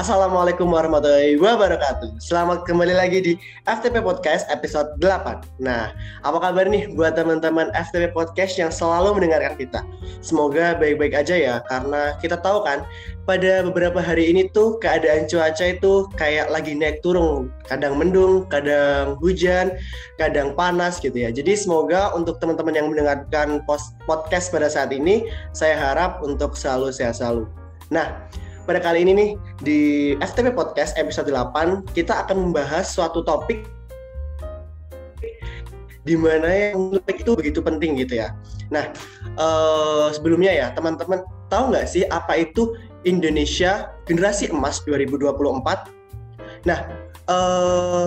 Assalamualaikum warahmatullahi wabarakatuh. Selamat kembali lagi di FTP Podcast episode 8. Nah, apa kabar nih buat teman-teman FTP Podcast yang selalu mendengarkan kita? Semoga baik-baik aja ya, karena kita tahu kan pada beberapa hari ini tuh keadaan cuaca itu kayak lagi naik turun, kadang mendung, kadang hujan, kadang panas gitu ya. Jadi semoga untuk teman-teman yang mendengarkan podcast pada saat ini, saya harap untuk selalu sehat selalu. Nah, pada kali ini nih di FTP Podcast episode 8 kita akan membahas suatu topik di mana yang topik itu begitu penting gitu ya. Nah, uh, sebelumnya ya teman-teman tahu nggak sih apa itu Indonesia Generasi Emas 2024? Nah, uh,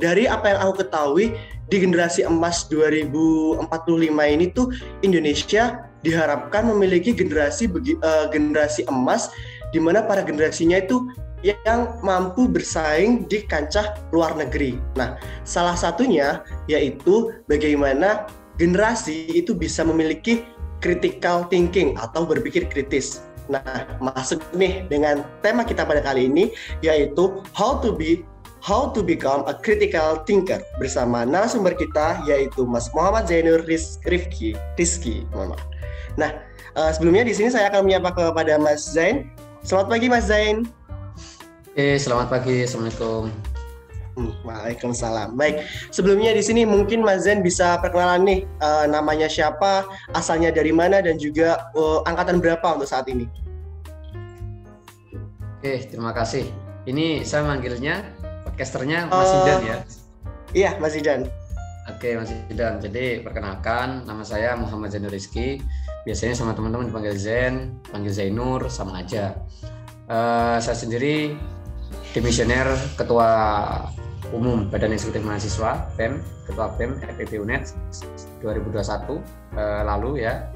dari apa yang aku ketahui di generasi emas 2045 ini tuh Indonesia diharapkan memiliki generasi uh, generasi emas di mana para generasinya itu yang mampu bersaing di kancah luar negeri. Nah, salah satunya yaitu bagaimana generasi itu bisa memiliki critical thinking atau berpikir kritis. Nah, masuk nih dengan tema kita pada kali ini yaitu how to be how to become a critical thinker bersama narasumber kita yaitu Mas Muhammad Zainur Rifki Rizki. Mohon maaf. Nah, uh, sebelumnya di sini saya akan menyapa kepada Mas Zain. Selamat pagi Mas Zain. Eh, selamat pagi. Assalamualaikum. Hmm, waalaikumsalam. Baik, sebelumnya di sini mungkin Mas Zain bisa perkenalan nih uh, namanya siapa, asalnya dari mana dan juga uh, angkatan berapa untuk saat ini. Oke, terima kasih. Ini saya manggilnya podcasternya Mas uh, Zidan ya. Iya, Mas Zidan. Oke, Mas Zidan. Jadi perkenalkan, nama saya Muhammad Zainur Rizky biasanya sama teman-teman dipanggil Zen, panggil Zainur sama aja. Uh, saya sendiri demisioner ketua umum Badan Eksekutif Mahasiswa BEM, ketua BEM FPB UNED 2021 uh, lalu ya.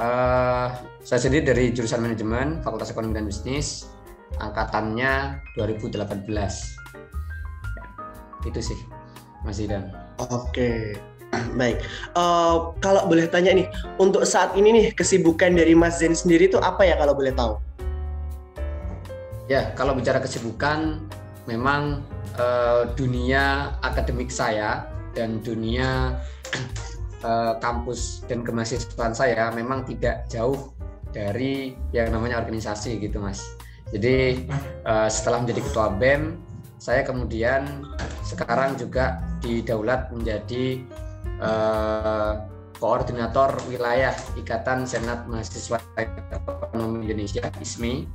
Uh, saya sendiri dari jurusan manajemen Fakultas Ekonomi dan Bisnis, angkatannya 2018. Ya, itu sih, Mas Idan. Oke. Baik, uh, kalau boleh tanya nih, untuk saat ini nih kesibukan dari Mas Zen sendiri itu apa ya kalau boleh tahu? Ya, kalau bicara kesibukan, memang uh, dunia akademik saya dan dunia uh, kampus dan kemahasiswaan saya memang tidak jauh dari yang namanya organisasi gitu, Mas. Jadi uh, setelah menjadi ketua BEM, saya kemudian sekarang juga didaulat menjadi Eh, koordinator wilayah Ikatan Senat Mahasiswa Ekonomi Indonesia ISMI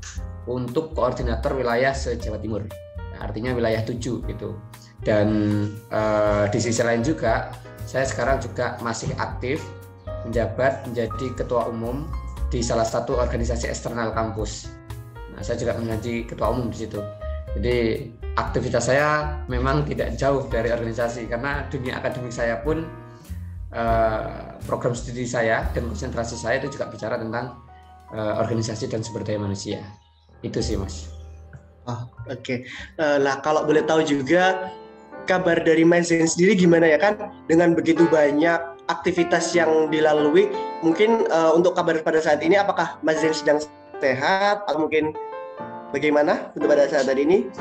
untuk koordinator wilayah se-Jawa Timur. Nah, artinya wilayah 7 gitu. Dan uh, di sisi lain juga saya sekarang juga masih aktif menjabat menjadi ketua umum di salah satu organisasi eksternal kampus. Nah, saya juga menjadi ketua umum di situ. Jadi aktivitas saya memang tidak jauh dari organisasi karena dunia akademik saya pun Eh, program studi saya dan konsentrasi saya itu juga bicara tentang uh, organisasi dan sumber daya manusia. Itu sih, Mas. Oh, oke. Okay. Eh, kalau boleh tahu juga kabar dari Zain sendiri gimana ya kan dengan begitu banyak aktivitas yang dilalui, mungkin uh, untuk kabar pada saat ini apakah Zain sedang sehat atau mungkin bagaimana untuk pada saat ini?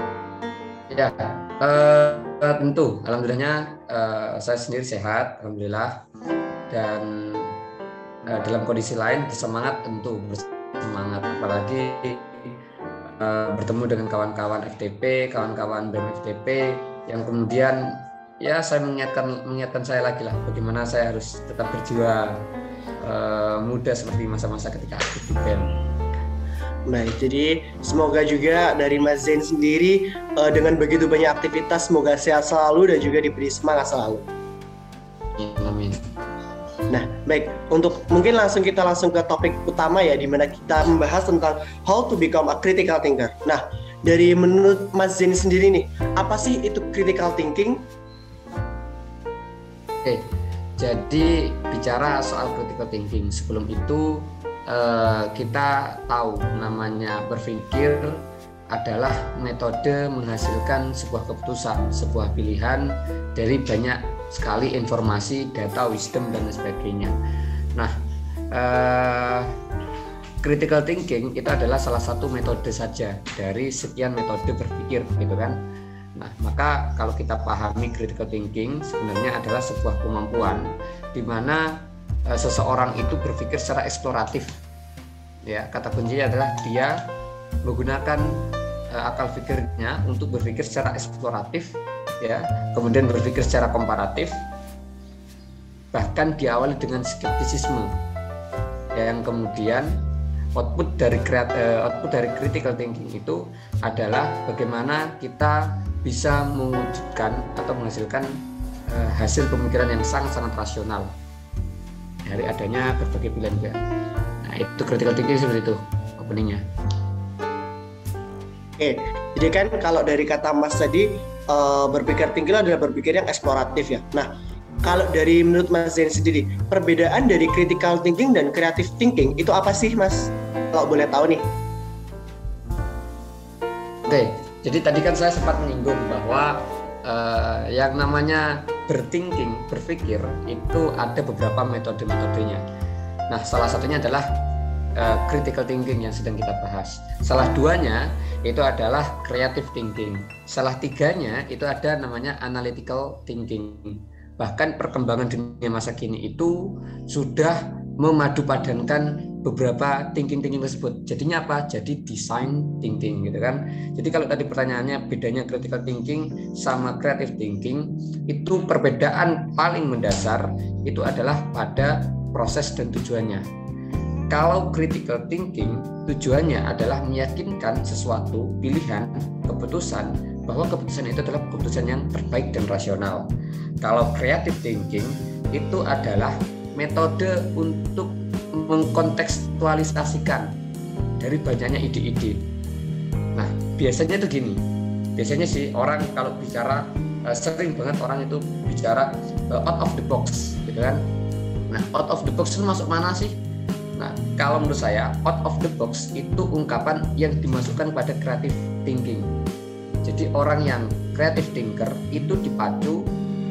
Ya, uh, tentu, alhamdulillahnya uh, saya sendiri sehat, alhamdulillah, dan uh, dalam kondisi lain bersemangat tentu bersemangat, apalagi uh, bertemu dengan kawan-kawan FTP, kawan-kawan BEM FTP yang kemudian ya saya mengingatkan mengingatkan saya lagi lah bagaimana saya harus tetap berjiwa uh, muda seperti masa-masa ketika aktif di BEM. Baik, jadi semoga juga dari Mas Zain sendiri uh, dengan begitu banyak aktivitas semoga sehat selalu dan juga diberi semangat selalu. Amin. Nah, baik untuk mungkin langsung kita langsung ke topik utama ya di mana kita membahas tentang how to become a critical thinker. Nah, dari menurut Mas Zain sendiri nih, apa sih itu critical thinking? Oke. Jadi bicara soal critical thinking, sebelum itu Eh, kita tahu namanya berpikir adalah metode menghasilkan sebuah keputusan, sebuah pilihan dari banyak sekali informasi, data, wisdom dan sebagainya. Nah, eh, critical thinking itu adalah salah satu metode saja dari sekian metode berpikir gitu kan nah maka kalau kita pahami critical thinking sebenarnya adalah sebuah kemampuan di mana uh, seseorang itu berpikir secara eksploratif. Ya kata kuncinya adalah dia menggunakan uh, akal pikirnya untuk berpikir secara eksploratif ya kemudian berpikir secara komparatif bahkan diawali dengan skeptisisme yang kemudian output dari eh, output dari critical thinking itu adalah bagaimana kita bisa mewujudkan atau menghasilkan hasil pemikiran yang sangat-sangat rasional dari adanya berbagai pilihan juga. Nah itu critical thinking seperti itu openingnya. Oke, jadi kan kalau dari kata Mas tadi uh, berpikir tinggi adalah berpikir yang eksploratif ya. Nah, kalau dari menurut Mas Zain sendiri, perbedaan dari critical thinking dan creative thinking itu apa sih, Mas? Kalau boleh tahu nih. Oke, jadi tadi kan saya sempat menyinggung bahwa uh, yang namanya berthinking, berpikir itu ada beberapa metode-metodenya. Nah, salah satunya adalah uh, critical thinking yang sedang kita bahas. Salah duanya itu adalah creative thinking. Salah tiganya itu ada namanya analytical thinking bahkan perkembangan dunia masa kini itu sudah memadupadankan beberapa thinking-thinking tersebut. Jadinya apa? Jadi design thinking gitu kan. Jadi kalau tadi pertanyaannya bedanya critical thinking sama creative thinking, itu perbedaan paling mendasar itu adalah pada proses dan tujuannya. Kalau critical thinking tujuannya adalah meyakinkan sesuatu pilihan, keputusan bahwa keputusan itu adalah keputusan yang terbaik dan rasional. Kalau creative thinking itu adalah metode untuk mengkontekstualisasikan dari banyaknya ide-ide. Nah, biasanya itu gini. Biasanya sih orang kalau bicara eh, sering banget orang itu bicara eh, out of the box, gitu kan. Nah, out of the box itu masuk mana sih? Nah, kalau menurut saya out of the box itu ungkapan yang dimasukkan pada creative thinking jadi orang yang creative thinker itu dipacu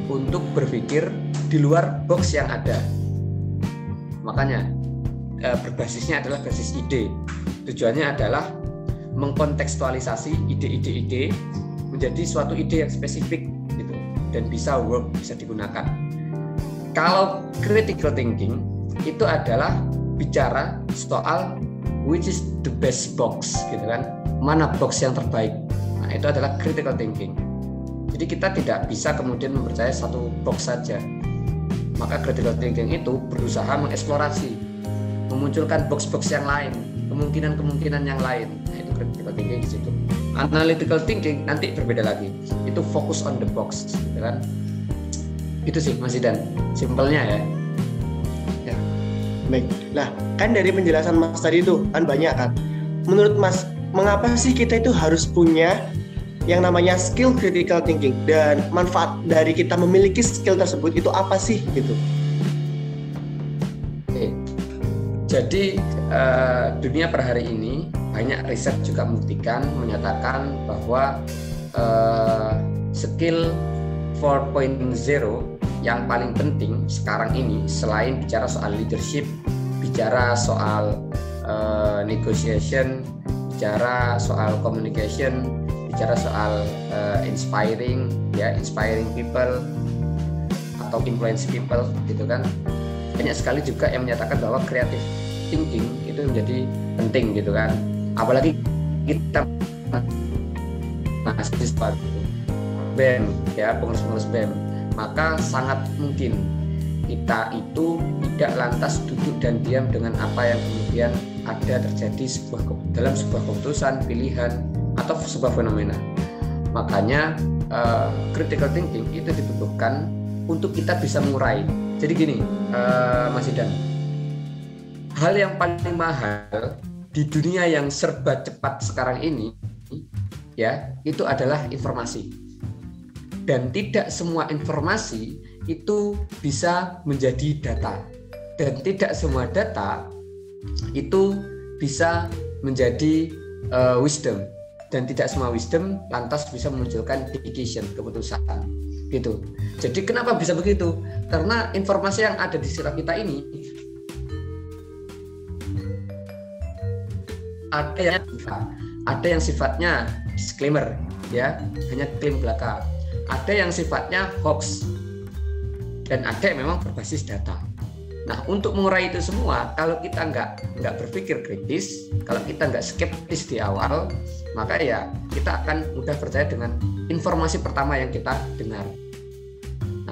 untuk berpikir di luar box yang ada. Makanya eh, berbasisnya adalah basis ide. Tujuannya adalah mengkontekstualisasi ide-ide ide menjadi suatu ide yang spesifik gitu dan bisa work bisa digunakan. Kalau critical thinking itu adalah bicara soal which is the best box gitu kan mana box yang terbaik itu adalah critical thinking. Jadi kita tidak bisa kemudian mempercayai satu box saja. Maka critical thinking itu berusaha mengeksplorasi, memunculkan box-box yang lain, kemungkinan-kemungkinan yang lain. Nah, itu critical thinking di situ. Analytical thinking nanti berbeda lagi. Itu fokus on the box, gitu kan? Itu sih Mas dan simpelnya ya. Ya. Baik. Nah, kan dari penjelasan Mas tadi itu kan banyak kan. Menurut Mas, mengapa sih kita itu harus punya yang namanya skill critical thinking dan manfaat dari kita memiliki skill tersebut itu apa sih gitu. Jadi uh, dunia per hari ini banyak riset juga membuktikan menyatakan bahwa uh, skill 4.0 yang paling penting sekarang ini selain bicara soal leadership, bicara soal uh, negotiation, bicara soal communication, bicara soal inspiring ya inspiring people atau influence people gitu kan banyak sekali juga yang menyatakan bahwa creative thinking itu menjadi penting gitu kan apalagi kita mahasiswa gitu. BEM ya pengurus-pengurus BEM maka sangat mungkin kita itu tidak lantas duduk dan diam dengan apa yang kemudian ada terjadi sebuah dalam sebuah keputusan pilihan atau sebuah fenomena. Makanya uh, critical thinking itu dibutuhkan untuk kita bisa mengurai. Jadi gini, uh, Mas Idan, hal yang paling mahal di dunia yang serba cepat sekarang ini, ya, itu adalah informasi. Dan tidak semua informasi itu bisa menjadi data. Dan tidak semua data itu bisa menjadi uh, wisdom dan tidak semua wisdom lantas bisa memunculkan decision keputusan gitu. Jadi kenapa bisa begitu? Karena informasi yang ada di sekitar kita ini ada yang ada yang sifatnya disclaimer ya hanya klaim belaka ada yang sifatnya hoax dan ada yang memang berbasis data Nah, untuk mengurai itu semua, kalau kita nggak nggak berpikir kritis, kalau kita nggak skeptis di awal, maka ya kita akan mudah percaya dengan informasi pertama yang kita dengar.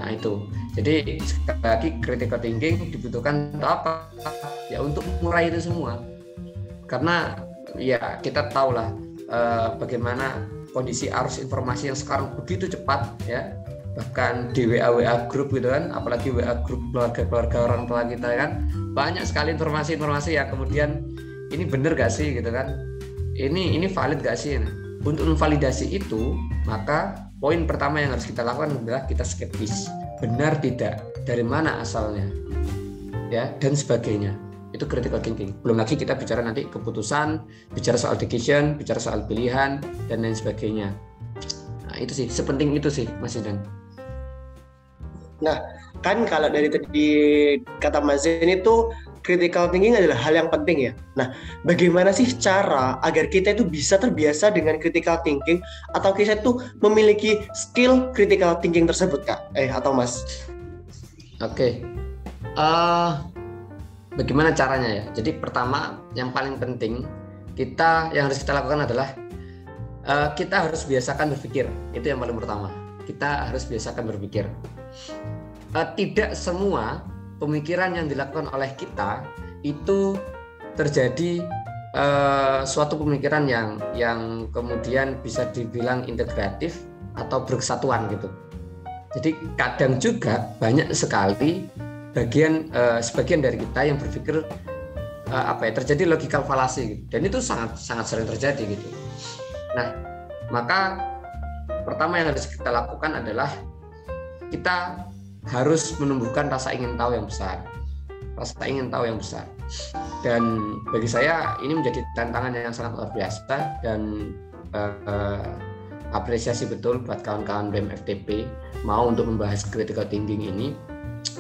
Nah itu, jadi sekali lagi critical thinking dibutuhkan untuk apa? Ya untuk mengurai itu semua. Karena ya kita tahulah eh, bagaimana kondisi arus informasi yang sekarang begitu cepat ya. Bahkan di WA WA grup gitu kan apalagi WA grup keluarga keluarga orang tua kita kan banyak sekali informasi-informasi yang kemudian ini benar gak sih? gitu kan. Ini ini valid gak sih? Nah, untuk memvalidasi itu maka poin pertama yang harus kita lakukan adalah kita skeptis. Benar tidak? Dari mana asalnya? Ya dan sebagainya. Itu critical thinking. Belum lagi kita bicara nanti keputusan bicara soal decision bicara soal pilihan dan lain sebagainya. Nah itu sih. Sepenting itu sih Mas Idan. Nah, kan kalau dari tadi kata Mas Zain itu critical thinking adalah hal yang penting ya. Nah, bagaimana sih cara agar kita itu bisa terbiasa dengan critical thinking atau kita itu memiliki skill critical thinking tersebut, Kak? Eh, atau Mas? Oke. Okay. Uh, eh, bagaimana caranya ya? Jadi pertama, yang paling penting kita yang harus kita lakukan adalah uh, kita harus biasakan berpikir. Itu yang paling pertama. Kita harus biasakan berpikir uh, tidak semua pemikiran yang dilakukan oleh kita itu terjadi uh, suatu pemikiran yang yang kemudian bisa dibilang integratif atau berkesatuan gitu. Jadi kadang juga banyak sekali bagian uh, sebagian dari kita yang berpikir uh, apa ya terjadi logical fallacy gitu. dan itu sangat sangat sering terjadi gitu. Nah, maka pertama yang harus kita lakukan adalah kita harus menumbuhkan rasa ingin tahu yang besar. Rasa ingin tahu yang besar. Dan bagi saya ini menjadi tantangan yang sangat luar biasa dan uh, apresiasi betul buat kawan-kawan BEM FTP mau untuk membahas critical thinking ini.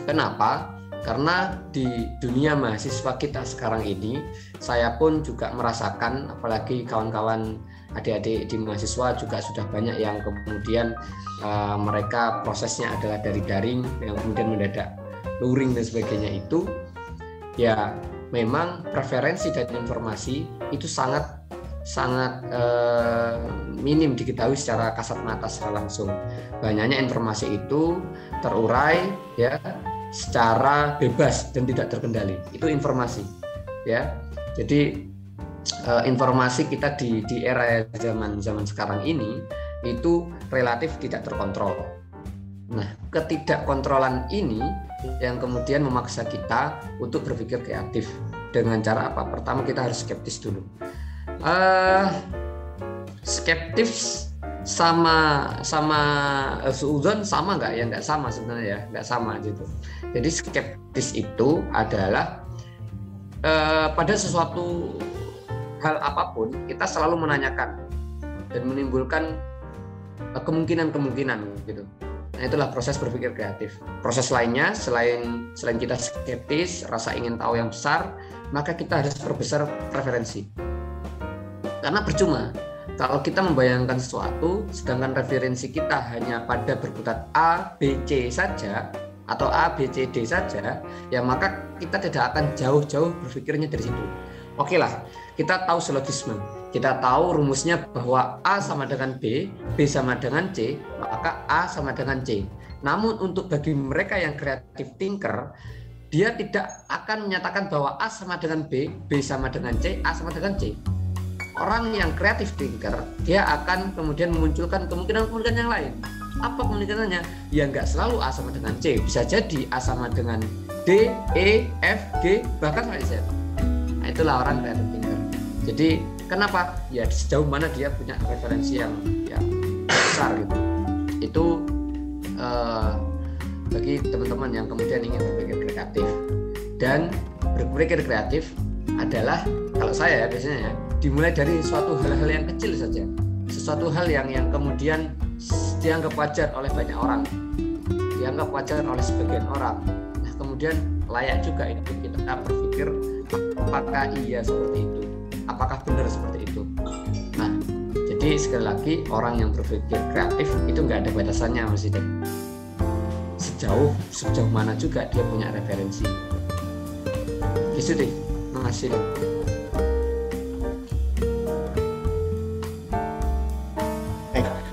Kenapa? Karena di dunia mahasiswa kita sekarang ini saya pun juga merasakan apalagi kawan-kawan adik-adik di mahasiswa juga sudah banyak yang kemudian uh, mereka prosesnya adalah dari daring yang kemudian mendadak luring dan sebagainya itu ya memang preferensi dan informasi itu sangat sangat uh, minim diketahui secara kasat mata secara langsung banyaknya informasi itu terurai ya secara bebas dan tidak terkendali. Itu informasi, ya. Jadi uh, informasi kita di di era zaman zaman sekarang ini itu relatif tidak terkontrol. Nah, ketidakkontrolan ini yang kemudian memaksa kita untuk berpikir kreatif dengan cara apa? Pertama kita harus skeptis dulu. Uh, skeptis sama sama uh, suudon sama nggak ya nggak sama sebenarnya ya nggak sama gitu jadi skeptis itu adalah uh, pada sesuatu hal apa pun kita selalu menanyakan dan menimbulkan uh, kemungkinan-kemungkinan gitu. Nah itulah proses berpikir kreatif. Proses lainnya selain selain kita skeptis rasa ingin tahu yang besar maka kita harus perbesar preferensi. Karena percuma kalau kita membayangkan sesuatu, sedangkan referensi kita hanya pada berkutat A, B, C saja, atau A, B, C, D saja, ya maka kita tidak akan jauh-jauh berpikirnya dari situ. Oke lah, kita tahu silogisme. Kita tahu rumusnya bahwa A sama dengan B, B sama dengan C, maka A sama dengan C. Namun untuk bagi mereka yang kreatif thinker, dia tidak akan menyatakan bahwa A sama dengan B, B sama dengan C, A sama dengan C. Orang yang kreatif thinker dia akan kemudian memunculkan kemungkinan-kemungkinan yang lain. Apa kemungkinannya? Ya nggak selalu A sama dengan C. Bisa jadi A sama dengan D E F G bahkan sampai Z. Nah itulah orang kreatif thinker jadi kenapa? Ya sejauh mana dia punya referensi yang yang besar gitu. Itu uh, bagi teman-teman yang kemudian ingin berpikir kreatif. Dan berpikir kreatif adalah kalau saya ya biasanya ya dimulai dari suatu hal-hal yang kecil saja. Sesuatu hal yang yang kemudian dianggap wajar oleh banyak orang. Dianggap wajar oleh sebagian orang. Nah kemudian layak juga itu kita berpikir apakah iya seperti itu apakah benar seperti itu nah jadi sekali lagi orang yang berpikir kreatif itu nggak ada batasannya Mas Ida sejauh sejauh mana juga dia punya referensi itu deh makasih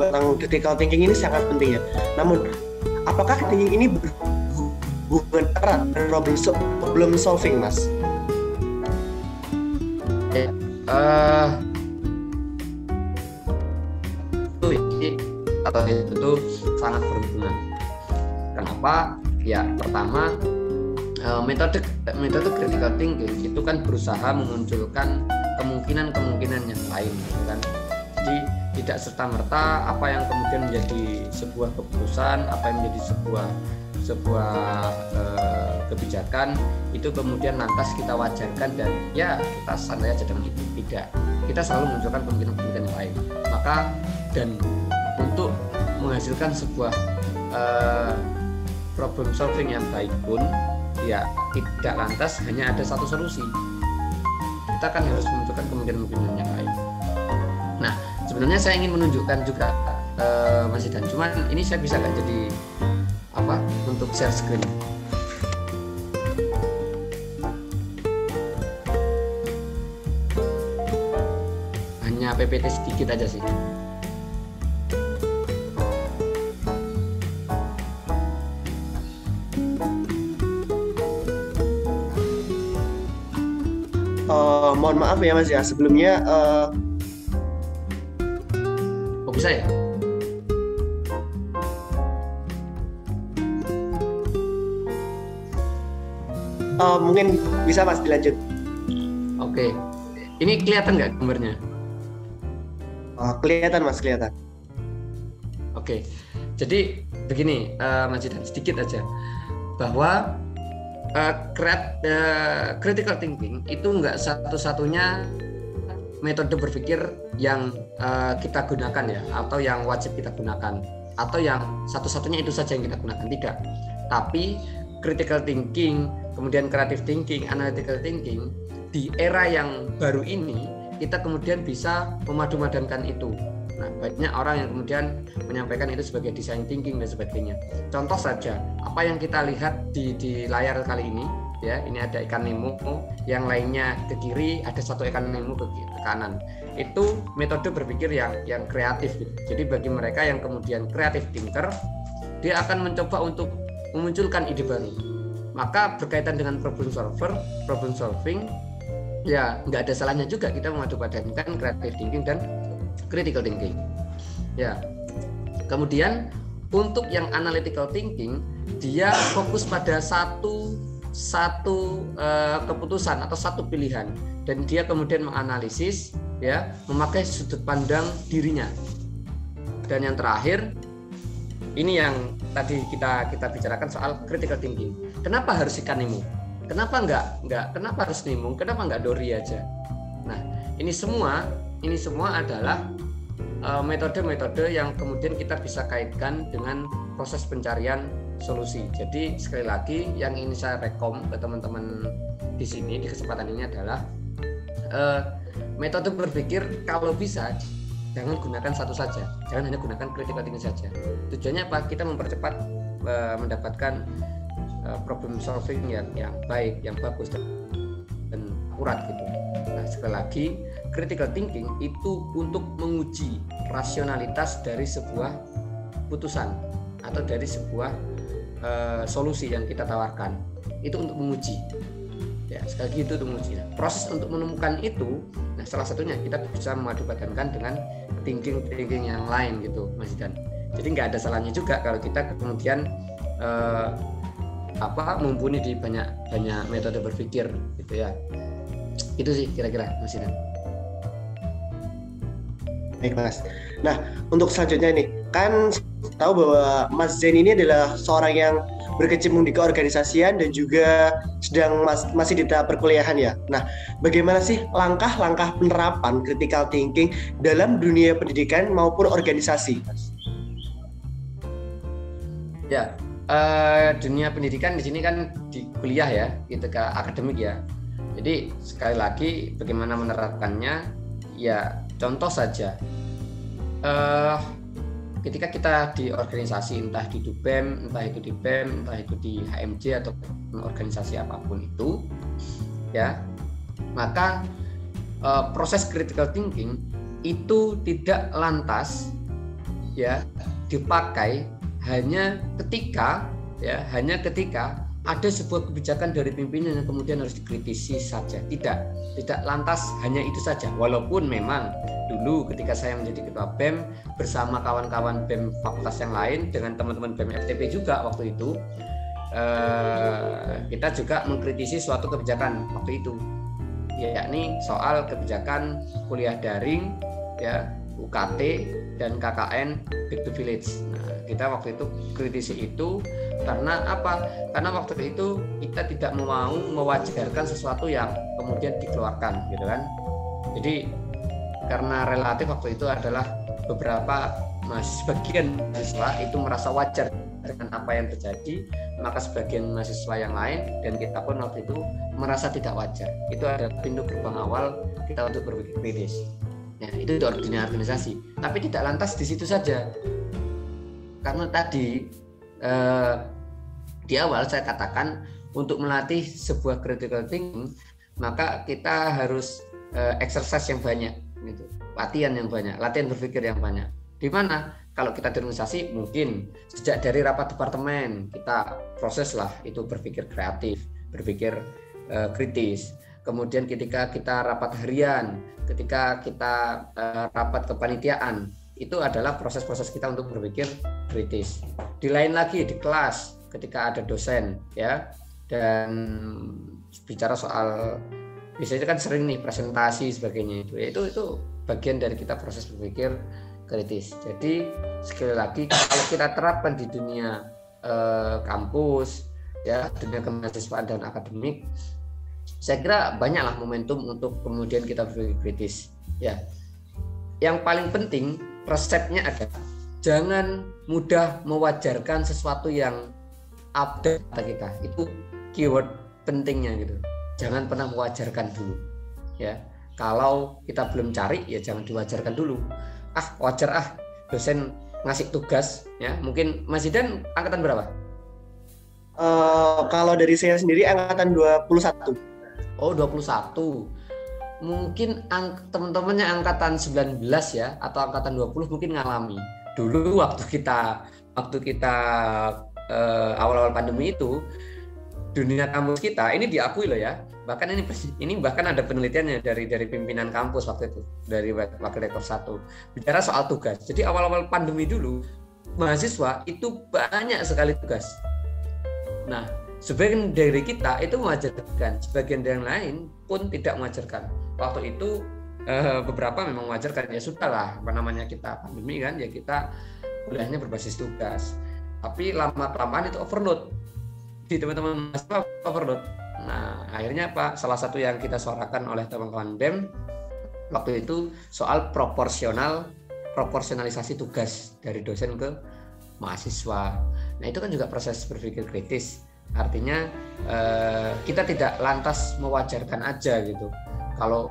tentang critical thinking ini sangat penting ya. Namun, apakah thinking ini berhubungan erat dengan problem solving, Mas? Uh, atau itu sangat berhubungan. Kenapa? Ya, pertama uh, metode metode critical thinking itu kan berusaha memunculkan kemungkinan-kemungkinan yang lain, gitu kan. Jadi tidak serta merta apa yang kemudian menjadi sebuah keputusan apa yang menjadi sebuah sebuah e, kebijakan itu kemudian lantas kita wajarkan dan ya kita santai aja dengan itu. Tidak. Kita selalu menunjukkan kemungkinan-kemungkinan yang lain. Maka dan untuk menghasilkan sebuah e, problem solving yang baik pun ya tidak lantas hanya ada satu solusi. Kita kan harus menunjukkan kemungkinan-kemungkinan yang lain. Nah sebenarnya saya ingin menunjukkan juga uh, Mas Idan. Cuman ini saya bisa nggak jadi apa untuk share screen PPT sedikit aja sih Uh, mohon maaf ya mas ya sebelumnya uh, bisa ya? Uh, mungkin bisa mas dilanjut. Oke, ini kelihatan nggak gambarnya? Uh, kelihatan mas, kelihatan. Oke, jadi begini uh, Mas Jidan, sedikit aja bahwa uh, uh, critical thinking itu nggak satu-satunya metode berpikir yang uh, kita gunakan ya atau yang wajib kita gunakan atau yang satu-satunya itu saja yang kita gunakan tidak tapi critical thinking kemudian creative thinking analytical thinking di era yang baru ini kita kemudian bisa memadu-madankan itu. Nah banyak orang yang kemudian menyampaikan itu sebagai design thinking dan sebagainya. Contoh saja apa yang kita lihat di di layar kali ini ya ini ada ikan nemo yang lainnya ke kiri ada satu ikan nemo ke, kanan. Itu metode berpikir yang yang kreatif gitu. jadi bagi mereka yang kemudian kreatif thinker dia akan mencoba untuk memunculkan ide baru. Maka berkaitan dengan problem solver problem solving ya nggak ada salahnya juga kita mengadu padankan creative thinking dan critical thinking. Ya. Kemudian untuk yang analytical thinking dia fokus pada satu satu uh, keputusan atau satu pilihan. Dan dia kemudian menganalisis ya memakai sudut pandang dirinya. Dan yang terakhir ini yang tadi kita kita bicarakan soal critical thinking. Kenapa harus ikan kenapa enggak enggak kenapa harus nemo kenapa enggak dori aja nah ini semua ini semua adalah Eh, metode-metode yang kemudian kita bisa kaitkan dengan proses pencarian solusi. Jadi sekali lagi yang ini saya rekom ke teman-teman di sini di kesempatan ini adalah uh, metode berpikir kalau bisa jangan gunakan satu saja, jangan hanya gunakan critical thinking saja. Tujuannya apa? Kita mempercepat uh, mendapatkan uh, problem solving yang yang baik, yang bagus dan, dan akurat gitu. Nah sekali lagi critical thinking itu untuk menguji rasionalitas dari sebuah putusan atau dari sebuah uh, solusi yang kita tawarkan. Itu untuk menguji. Ya sekali lagi itu untuk menguji. Nah, proses untuk menemukan itu nah salah satunya kita bisa memadupadankan dengan thinking thinking yang lain gitu Mas jadi nggak ada salahnya juga kalau kita kemudian uh, apa mumpuni di banyak banyak metode berpikir gitu ya itu sih kira-kira Mas Dan Baik Mas. Nah untuk selanjutnya nih, kan tahu bahwa Mas Zain ini adalah seorang yang berkecimpung di keorganisasian dan juga sedang mas masih di tahap perkuliahan ya. Nah, bagaimana sih langkah-langkah penerapan critical thinking dalam dunia pendidikan maupun organisasi? Ya, uh, dunia pendidikan di sini kan di kuliah ya, gitu ke akademik ya. Jadi sekali lagi bagaimana menerapkannya? Ya contoh saja, uh, ketika kita di organisasi entah di Dubem, entah itu di BEM, entah itu di HMJ atau organisasi apa pun itu, ya maka uh, proses critical thinking itu tidak lantas ya dipakai hanya ketika ya hanya ketika ada sebuah kebijakan dari pimpinan yang kemudian harus dikritisi saja. Tidak, tidak lantas hanya itu saja. Walaupun memang dulu ketika saya menjadi ketua BEM bersama kawan-kawan BEM fakultas yang lain dengan teman-teman BEM FTP juga waktu itu eh, kita juga mengkritisi suatu kebijakan waktu itu yakni soal kebijakan kuliah daring ya UKT dan KKN Back to Village. Nah, kita waktu itu kritisi itu karena apa? Karena waktu itu kita tidak mau mewajarkan sesuatu yang kemudian dikeluarkan, gitu kan? Jadi karena relatif waktu itu adalah beberapa mas sebagian mahasiswa itu merasa wajar dengan apa yang terjadi, maka sebagian mahasiswa yang lain dan kita pun waktu itu merasa tidak wajar. Itu adalah pintu gerbang awal kita untuk berpikir kritis. Ya, itu di organisasi. Tapi tidak lantas di situ saja. Karena tadi eh, di awal saya katakan untuk melatih sebuah critical thinking, maka kita harus eh, exercise yang banyak, gitu. latihan yang banyak, latihan berpikir yang banyak. Di mana kalau kita di mungkin sejak dari rapat departemen kita proses lah itu berpikir kreatif, berpikir eh, kritis kemudian ketika kita rapat harian, ketika kita uh, rapat kepanitiaan, itu adalah proses-proses kita untuk berpikir kritis. Di lain lagi di kelas, ketika ada dosen, ya, dan bicara soal biasanya kan sering nih presentasi sebagainya itu, itu itu bagian dari kita proses berpikir kritis. Jadi sekali lagi kalau kita terapkan di dunia eh, kampus, ya dunia kemahasiswaan dan akademik, saya kira banyaklah momentum untuk kemudian kita berpikir kritis ya yang paling penting resepnya ada. Jangan mudah mewajarkan sesuatu yang update kita itu keyword pentingnya gitu. Jangan pernah mewajarkan dulu ya. Kalau kita belum cari ya jangan diwajarkan dulu. Ah wajar ah dosen ngasih tugas ya. Mungkin Mas Zidan angkatan berapa? Uh, kalau dari saya sendiri angkatan 21 Oh 21 mungkin ang teman-temannya angkatan 19 ya atau angkatan 20 mungkin ngalami. Dulu waktu kita waktu kita eh, awal-awal pandemi itu dunia kampus kita ini diakui loh ya bahkan ini ini bahkan ada penelitiannya dari dari pimpinan kampus waktu itu dari wakil rektor satu. Bicara soal tugas jadi awal-awal pandemi dulu mahasiswa itu banyak sekali tugas. Nah sebagian dari kita itu mengajarkan sebagian dari yang lain pun tidak mengajarkan. Waktu itu eh, beberapa memang mengajarkan. Ya sudah lah apa namanya kita pandemi kan ya kita kuliahnya berbasis tugas. Tapi lama kelamaan itu overload. Di teman-teman mahasiswa overload. Nah akhirnya apa salah satu yang kita suarakan oleh teman-teman BEM waktu itu soal proporsional proporsionalisasi tugas dari dosen ke mahasiswa. Nah itu kan juga proses berpikir kritis Artinya eh, kita tidak lantas mewajarkan aja gitu. Kalau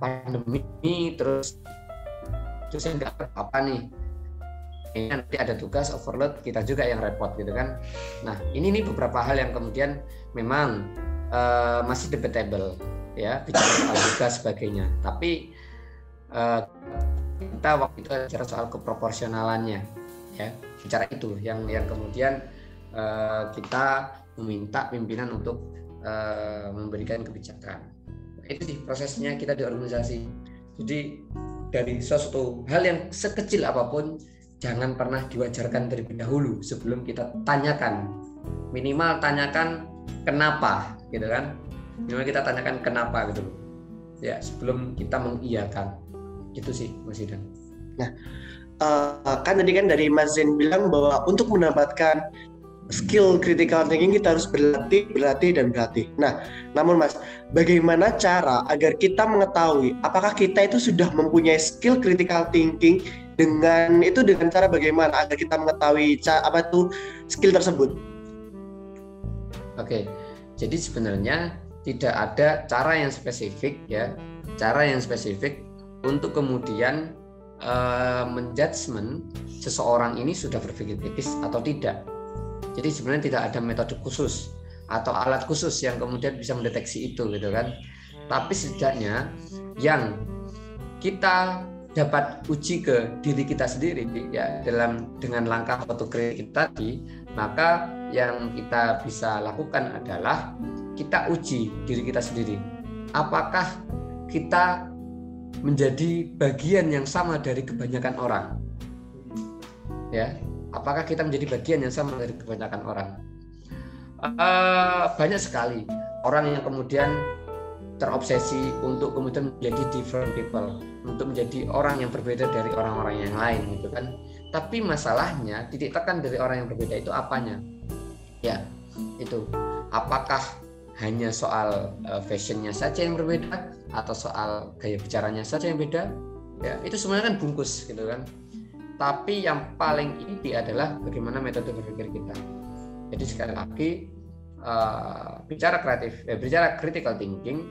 pandemi terus terus nggak apa nih? Ini nanti ada tugas overload kita juga yang repot gitu kan. Nah ini nih beberapa hal yang kemudian memang uh, masih debatable ya bicara tugas sebagainya. Tapi uh, kita waktu itu bicara soal keproporsionalannya ya bicara itu yang yang kemudian uh, kita meminta pimpinan untuk uh, memberikan kebijakan. Nah, itu sih prosesnya kita di organisasi. Jadi dari sesuatu hal yang sekecil apa pun jangan pernah diwajarkan terlebih dahulu sebelum kita tanyakan. Minimal tanyakan kenapa, gitu kan? Minimal kita tanyakan kenapa gitu Ya, sebelum kita mengiyakan. Itu sih Mas Idan. Nah, uh, kan tadi kan dari Mas Zain bilang bahwa untuk mendapatkan skill critical thinking kita harus berlatih, berlatih dan berlatih. Nah, namun Mas, bagaimana cara agar kita mengetahui apakah kita itu sudah mempunyai skill critical thinking dengan itu dengan cara bagaimana agar kita mengetahui apa itu skill tersebut? Oke. Jadi sebenarnya tidak ada cara yang spesifik ya, cara yang spesifik untuk kemudian uh, menjudgment seseorang ini sudah berpikir kritis atau tidak. Jadi sebenarnya tidak ada metode khusus atau alat khusus yang kemudian bisa mendeteksi itu gitu kan. Tapi setidaknya yang kita dapat uji ke diri kita sendiri ya dalam dengan langkah otokritik tadi maka yang kita bisa lakukan adalah kita uji diri kita sendiri apakah kita menjadi bagian yang sama dari kebanyakan orang. Ya, apakah kita menjadi bagian yang sama dari kebanyakan orang? Uh, banyak sekali orang yang kemudian terobsesi untuk kemudian menjadi different people, untuk menjadi orang yang berbeda dari orang-orang yang lain gitu kan. Tapi masalahnya titik tekan dari orang yang berbeda itu apanya? Ya, itu apakah hanya soal uh, fashionnya saja yang berbeda atau soal gaya bicaranya saja yang beda ya itu semuanya kan bungkus gitu kan tapi yang paling inti adalah bagaimana metode berpikir kita. Jadi sekali lagi uh, bicara kreatif eh, bicara critical thinking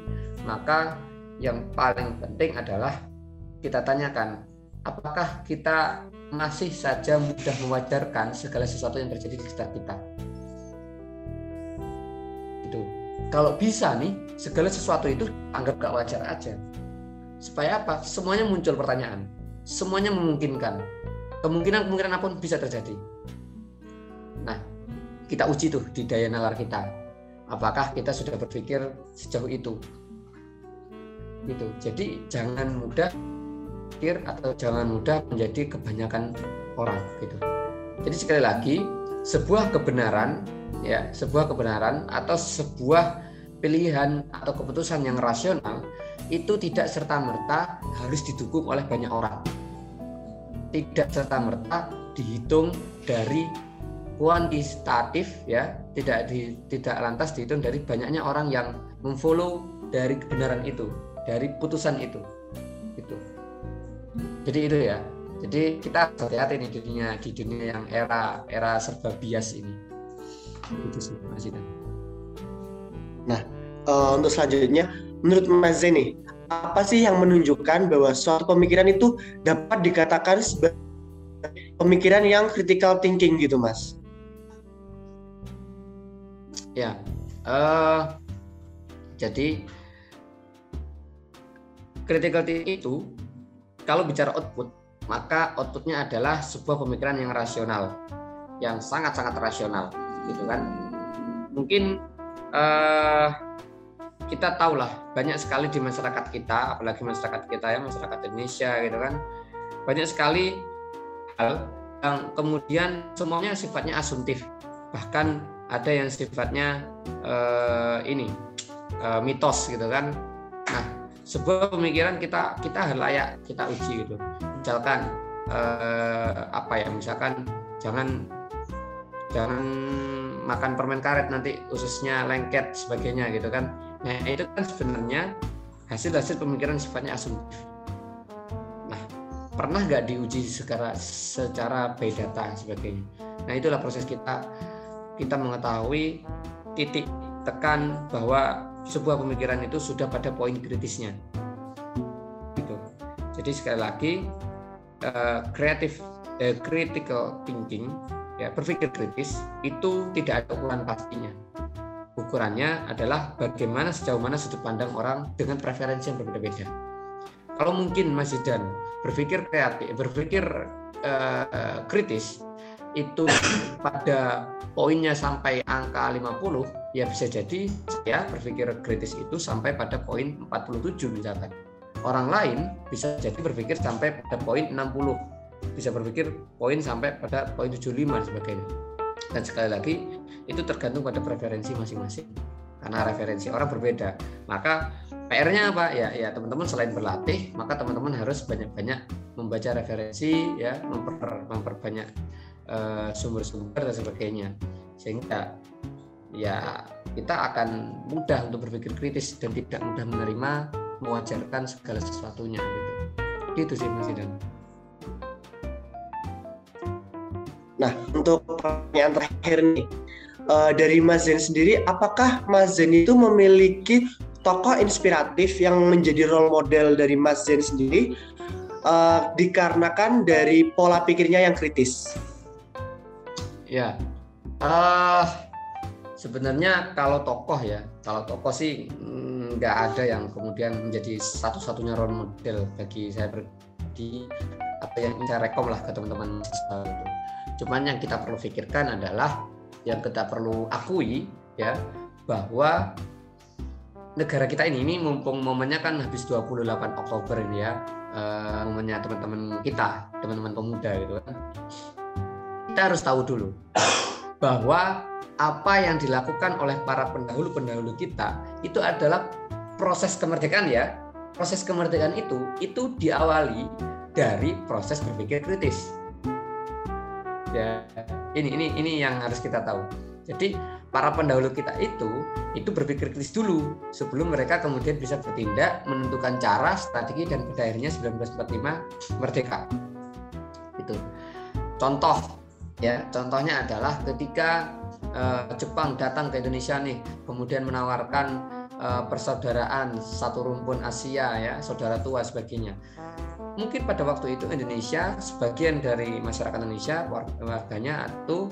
maka yang paling penting adalah kita tanyakan apakah kita masih saja mudah mewajarkan segala sesuatu yang terjadi di sekitar kita? Kalau bisa nih segala sesuatu itu anggap gak wajar aja. Supaya apa? Semuanya muncul pertanyaan. Semuanya memungkinkan kemungkinan kemungkinan apa pun bisa terjadi. Nah kita uji tuh di daya nalar kita. Apakah kita sudah berpikir sejauh itu? Gitu. Jadi jangan mudah pikir atau jangan mudah menjadi kebanyakan orang gitu. Jadi sekali lagi sebuah kebenaran ya sebuah kebenaran atau sebuah pilihan atau keputusan yang rasional itu tidak serta merta harus didukung oleh banyak orang tidak serta merta dihitung dari kuantitatif ya. Tidak di, tidak lantas dihitung dari banyaknya orang yang memfollow dari kebenaran itu dari putusan itu. Itu jadi itu ya. Jadi kita hati-hati di dunia di dunia yang era era serba bias ini. Itu sih Mas. Nah, uh, untuk selanjutnya, menurut Mas Zeni, apa sih yang menunjukkan bahwa suatu pemikiran itu dapat dikatakan sebagai pemikiran yang critical thinking gitu, Mas? Ya, uh, jadi critical thinking itu kalau bicara output, maka outputnya adalah sebuah pemikiran yang rasional, yang sangat-sangat rasional gitu kan mungkin uh, kita tahu lah banyak sekali di masyarakat kita apalagi masyarakat kita ya masyarakat Indonesia gitu kan. Banyak sekali hal yang kemudian semuanya sifatnya asumtif. Bahkan ada yang sifatnya uh, ini uh, mitos gitu kan. Nah sebuah pemikiran kita kita layak kita uji gitu. Misalkan uh, apa ya misalkan jangan jangan makan permen karet nanti ususnya lengket sebagainya gitu kan nah itu kan sebenarnya hasil-hasil pemikiran sifatnya asumtif. Nah pernah nggak diuji secara secara by data sebagainya? Nah itulah proses kita. Kita mengetahui titik tekan bahwa sebuah pemikiran itu sudah pada poin kritisnya. Gitu. Jadi sekali lagi uh, creative uh, critical thinking ya berpikir kritis itu tidak ada ukuran pastinya ukurannya adalah bagaimana sejauh mana sudut pandang orang dengan preferensi yang berbeda-beda kalau mungkin Mas Zidan berpikir kreatif berpikir uh, kritis itu pada poinnya sampai angka 50 ya bisa jadi saya berpikir kritis itu sampai pada poin 47 misalkan orang lain bisa jadi berpikir sampai pada poin 60 bisa berpikir poin sampai pada poin 75 dan sebagainya. Dan sekali lagi itu tergantung pada preferensi masing-masing. Karena referensi orang berbeda. Maka PR-nya apa? Ya, ya teman-teman selain berlatih, maka teman-teman harus banyak-banyak membaca referensi, ya, memper, memperbanyak uh, sumber-sumber dan sebagainya. Sehingga ya kita akan mudah untuk berpikir kritis dan tidak mudah menerima mewajarkan segala sesuatunya gitu. Itu sih Mas Idan. Nah, untuk pertanyaan terakhir nih, uh, dari Mas Zen sendiri, apakah Mas Zen itu memiliki tokoh inspiratif yang menjadi role model dari Mas Zen sendiri uh, dikarenakan dari pola pikirnya yang kritis? Ya, uh, sebenarnya kalau tokoh ya, kalau tokoh sih mm, nggak ada yang kemudian menjadi satu-satunya role model bagi saya pribadi apa yang saya rekom lah ke teman-teman Cuman yang kita perlu pikirkan adalah yang kita perlu akui ya bahwa negara kita ini ini mumpung momennya kan habis 28 Oktober ini ya uh, momennya teman-teman kita teman-teman pemuda gitu kan kita harus tahu dulu bahwa apa yang dilakukan oleh para pendahulu-pendahulu kita itu adalah proses kemerdekaan ya. Proses kemerdekaan itu itu diawali dari proses berpikir kritis. Ya, ini ini ini yang harus kita tahu. Jadi para pendahulu kita itu itu berpikir kritis dulu sebelum mereka kemudian bisa bertindak menentukan cara, strategi dan pada akhirnya 1945 merdeka. Itu. Contoh ya, contohnya adalah ketika uh, Jepang datang ke Indonesia nih, kemudian menawarkan uh, persaudaraan satu rumpun Asia ya, saudara tua sebagainya. Mungkin pada waktu itu Indonesia sebagian dari masyarakat Indonesia warganya itu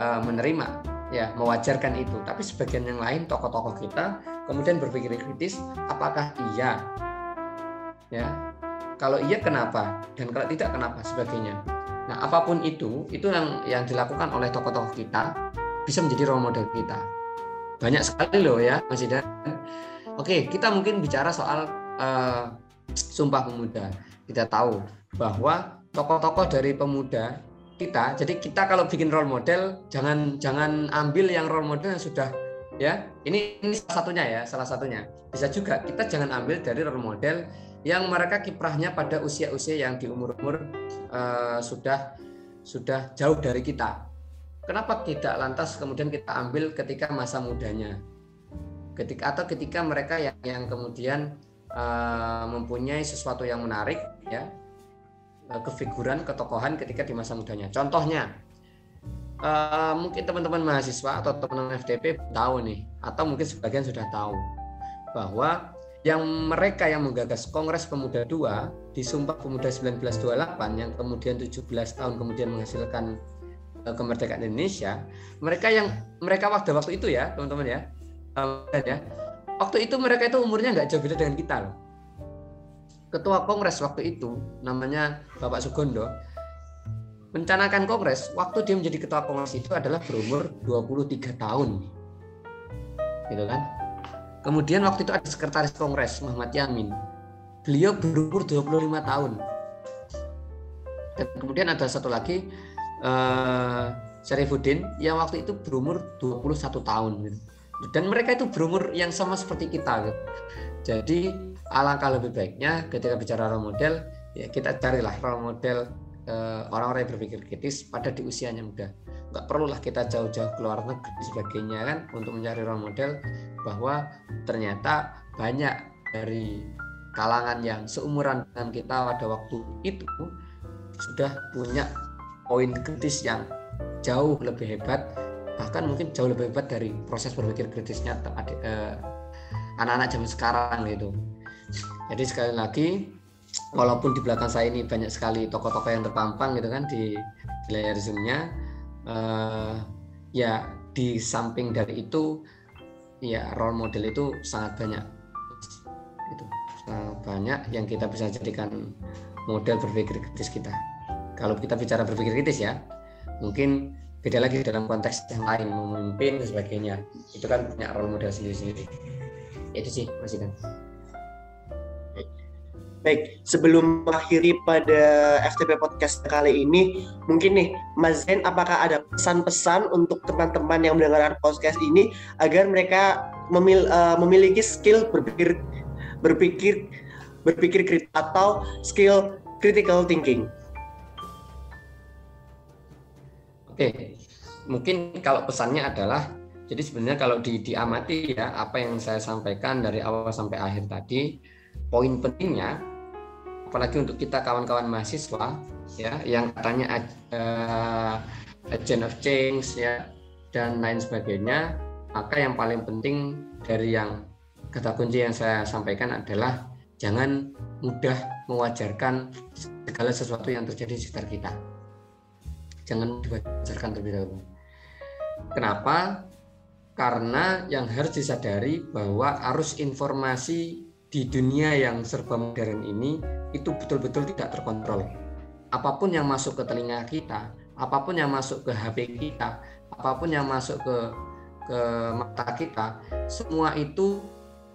uh, menerima ya mewajarkan itu tapi sebagian yang lain tokoh-tokoh kita kemudian berpikir kritis apakah iya ya kalau iya kenapa dan kalau tidak kenapa sebagainya nah apa pun itu itu yang yang dilakukan oleh tokoh-tokoh kita bisa menjadi role model kita. Banyak sekali loh ya, Mas. Oke, kita mungkin bicara soal uh, Sumpah Pemuda. Kita tahu bahwa tokoh-tokoh dari pemuda kita, jadi kita kalau bikin role model jangan jangan ambil yang role model yang sudah ya. Ini ini salah satunya ya, salah satunya. Bisa juga kita jangan ambil dari role model yang mereka kiprahnya pada usia-usia yang di umur-umur uh, sudah sudah jauh dari kita Kenapa tidak lantas kemudian kita ambil ketika masa mudanya? Ketika atau ketika mereka yang yang kemudian uh, mempunyai sesuatu yang menarik ya eh, kefiguran ketokohan ketika di masa mudanya. Contohnya uh, mungkin teman-teman mahasiswa atau teman-teman FTP tahu nih atau mungkin sebagian sudah tahu bahwa yang mereka yang menggagas Kongres Pemuda II di Sumpah Pemuda 1928 yang kemudian 17 tahun kemudian menghasilkan kemerdekaan Indonesia, mereka yang mereka waktu waktu itu ya teman-teman ya, ya waktu itu mereka itu umurnya nggak jauh beda dengan kita loh. Ketua Kongres waktu itu namanya Bapak Sugondo mencanakan Kongres waktu dia menjadi ketua Kongres itu adalah berumur 23 tahun, gitu kan? Kemudian waktu itu ada sekretaris Kongres Muhammad Yamin, beliau berumur 25 tahun. Dan kemudian ada satu lagi uh, Syarifuddin yang waktu itu berumur 21 tahun gitu. Dan mereka itu berumur yang sama seperti kita gitu. Jadi alangkah lebih baiknya ketika bicara role model ya kita carilah role model uh, orang-orang yang berpikir kritis pada di usianya muda. Nggak perlulah kita jauh-jauh keluar negeri sebagainya kan untuk mencari role model bahwa ternyata banyak dari kalangan yang seumuran dengan kita pada waktu itu sudah punya poin kritis yang jauh lebih hebat bahkan mungkin jauh lebih hebat dari proses berpikir kritisnya eh, anak-anak zaman sekarang gitu. Jadi sekali lagi walaupun di belakang saya ini banyak sekali tokoh-tokoh yang terpampang gitu kan di, di layar zoomnya eh, ya di samping dari itu ya role model itu sangat banyak. Gitu sangat banyak yang kita bisa jadikan model berpikir kritis kita. Kalau kita bicara berpikir kritis ya mungkin beda lagi dalam konteks yang lain memimpin dan sebagainya. Itu kan punya role model sendiri-sendiri. Itu sih Mas Idan. Baik, sebelum mengakhiri pada FTP Podcast kali ini, mungkin nih, Mas Zen, apakah ada pesan-pesan untuk teman-teman yang mendengarkan podcast ini agar mereka memil, uh, memiliki skill berpikir berpikir berpikir kritis atau skill critical thinking? Oke, mungkin kalau pesannya adalah jadi sebenarnya kalau di, diamati ya apa yang saya sampaikan dari awal sampai akhir tadi, poin pentingnya apalagi untuk kita kawan-kawan mahasiswa ya yang katanya uh, agent of change ya dan lain sebagainya maka yang paling penting dari yang kata kunci yang saya sampaikan adalah jangan mudah mewajarkan segala sesuatu yang terjadi di sekitar kita jangan diwajarkan terlebih dahulu. Kenapa? Karena yang harus disadari bahwa arus informasi di dunia yang serba modern ini itu betul-betul tidak terkontrol. Apa pun yang masuk ke telinga kita, apa pun yang masuk ke HP kita, apa pun yang masuk ke ke mata kita, semua itu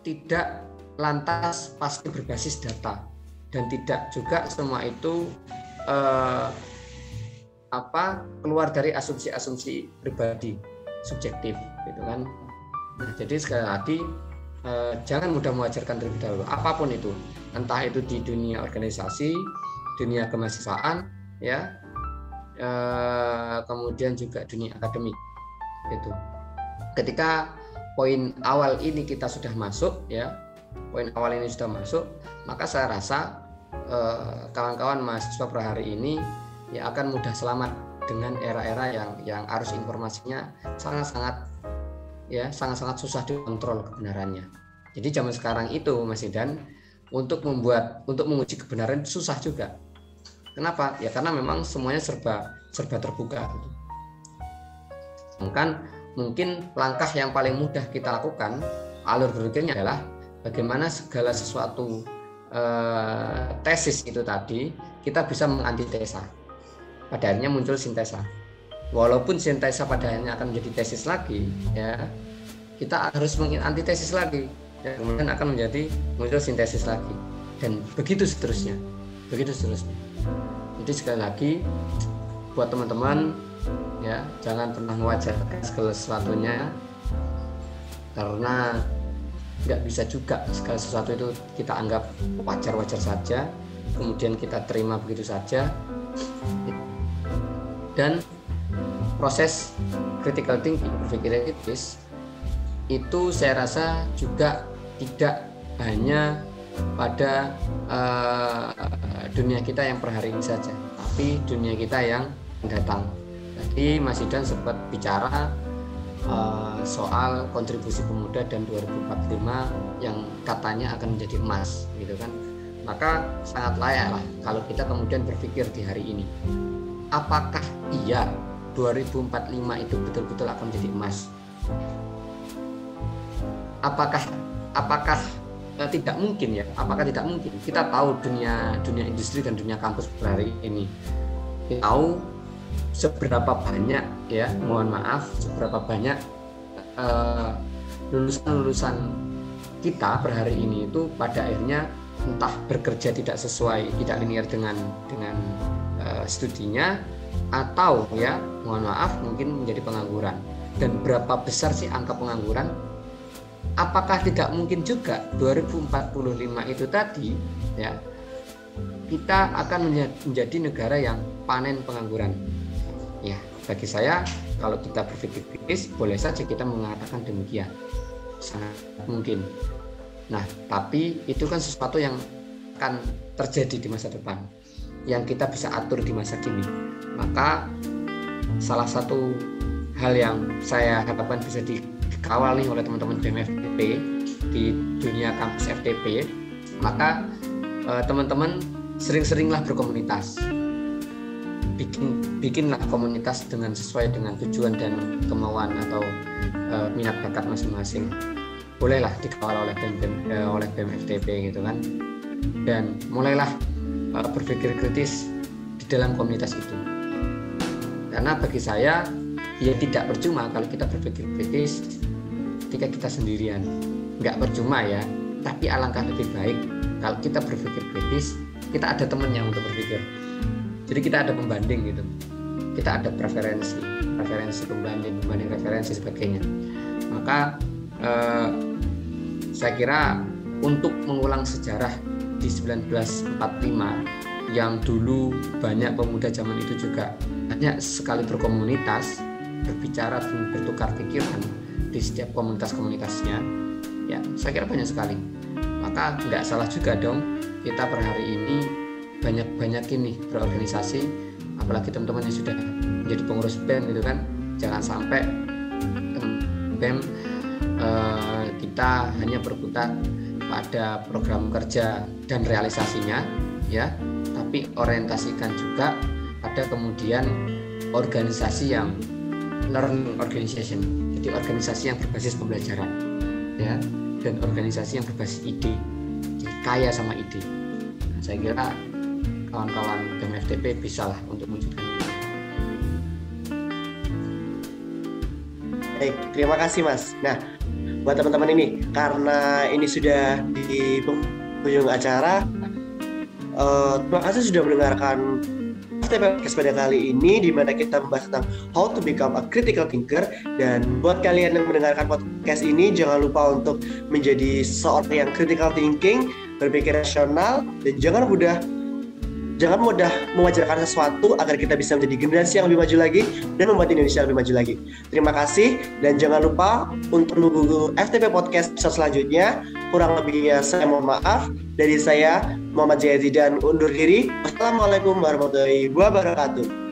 tidak lantas pasti berbasis data. Dan tidak juga semua itu eh, apa keluar dari asumsi-asumsi pribadi subjektif gitu kan. Nah, jadi sekali lagi eh, jangan mudah mewajarkan terlebih dahulu apa pun itu. Entah itu di dunia organisasi dunia kemahasiswaan ya eh, kemudian juga dunia akademik itu ketika poin awal ini kita sudah masuk ya poin awal ini sudah masuk maka saya rasa eh, kawan-kawan mahasiswa per hari ini ya akan mudah selamat dengan era-era yang yang arus informasinya sangat-sangat ya sangat-sangat susah dikontrol kebenarannya. Jadi zaman sekarang itu Mas Idan untuk membuat untuk menguji kebenaran susah juga. Kenapa? Ya karena memang semuanya serba serba terbuka gitu. Sedangkan mungkin langkah yang paling mudah kita lakukan alur berpikirnya adalah bagaimana segala sesuatu eh, tesis itu tadi kita bisa mengantitesa pada akhirnya muncul sintesa. Walaupun sintesa pada akhirnya akan menjadi tesis lagi, ya kita harus mengantitesis lagi dan kemudian akan menjadi muncul sintesis lagi dan begitu seterusnya, begitu seterusnya. Jadi sekali lagi buat teman-teman ya jangan pernah mewajarkan segala sesuatunya karena nggak bisa juga segala sesuatu itu kita anggap wajar-wajar saja kemudian kita terima begitu saja dan proses critical thinking berpikir kritis itu saya rasa juga tidak hanya pada uh, dunia kita yang per hari ini saja tapi dunia kita yang mendatang. Tadi Mas Idan sempat bicara uh, soal kontribusi pemuda dan 2045 yang katanya akan menjadi emas gitu kan. Maka sangat layak lah kalau kita kemudian berpikir di hari ini apakah iya 2045 itu betul-betul akan menjadi emas? Apakah apakah eh, tidak mungkin ya? Apakah tidak mungkin? Kita tahu dunia dunia industri dan dunia kampus hari ini. Kita tahu seberapa banyak ya, mohon maaf, seberapa banyak eh, lulusan-lulusan kita per hari ini itu pada akhirnya entah bekerja tidak sesuai, tidak linear dengan dengan uh, studinya atau ya mohon maaf mungkin menjadi pengangguran. Dan berapa besar sih angka pengangguran? Apakah tidak mungkin juga 2045 itu tadi ya kita akan menjadi negara yang panen pengangguran? Ya bagi saya kalau kita berpikir kritis boleh saja kita mengatakan demikian. Sangat mungkin. Nah tapi itu kan sesuatu yang akan terjadi di masa depan yang kita bisa atur di masa kini. Maka salah satu hal yang saya harapkan bisa dikawal nih oleh teman-teman BMFTP di dunia kampus FTP, maka eh, teman-teman sering-seringlah berkomunitas. Bikin bikinlah komunitas dengan sesuai dengan tujuan dan kemauan atau eh, minat bakat masing-masing. Bolehlah dikawal oleh BM, BM, eh, oleh BMFTP gitu kan. Dan mulailah berpikir kritis di dalam komunitas itu. Karena bagi saya ya tidak percuma kalau kita berpikir kritis ketika kita sendirian. Nggak percuma ya, tapi alangkah lebih baik kalau kita berpikir kritis, kita ada temannya untuk berpikir. Jadi kita ada pembanding gitu. Kita ada preferensi, preferensi pembanding, pembanding referensi sebagainya. Maka eh, saya kira untuk mengulang sejarah di 1945 yang dulu banyak pemuda zaman itu juga banyak sekali berkomunitas berbicara dan bertukar pikiran di setiap komunitas-komunitasnya. Ya saya kira banyak sekali. Maka nggak salah juga dong kita per hari ini banyak-banyak ini berorganisasi apalagi teman-teman yang sudah menjadi pengurus band gitu kan. Jangan sampai BEM eh, kita hanya berkutat pada program kerja dan realisasinya ya. Tapi orientasikan juga pada kemudian organisasi yang learning organization jadi organisasi yang berbasis pembelajaran ya dan organisasi yang berbasis ide jadi kaya sama ide. Nah, saya kira kawan-kawan BEM FTP bisa lah untuk mewujudkan Baik, terima kasih Mas. Nah, buat teman-teman ini, karena ini sudah di penghujung acara, uh, terima kasih sudah mendengarkan Podcast pada kali ini di mana kita membahas tentang how to become a critical thinker. Dan buat kalian yang mendengarkan podcast ini jangan lupa untuk menjadi seorang yang critical thinking, berpikir rasional dan jangan mudah jangan mudah mewajarkan sesuatu agar kita bisa menjadi generasi yang lebih maju lagi dan membuat Indonesia lebih maju lagi. Terima kasih dan jangan lupa untuk menunggu FTP Podcast selanjutnya. Kurang lebihnya saya mohon maaf. Dari saya Muhammad Jayadi dan undur diri. Wassalamualaikum warahmatullahi wabarakatuh.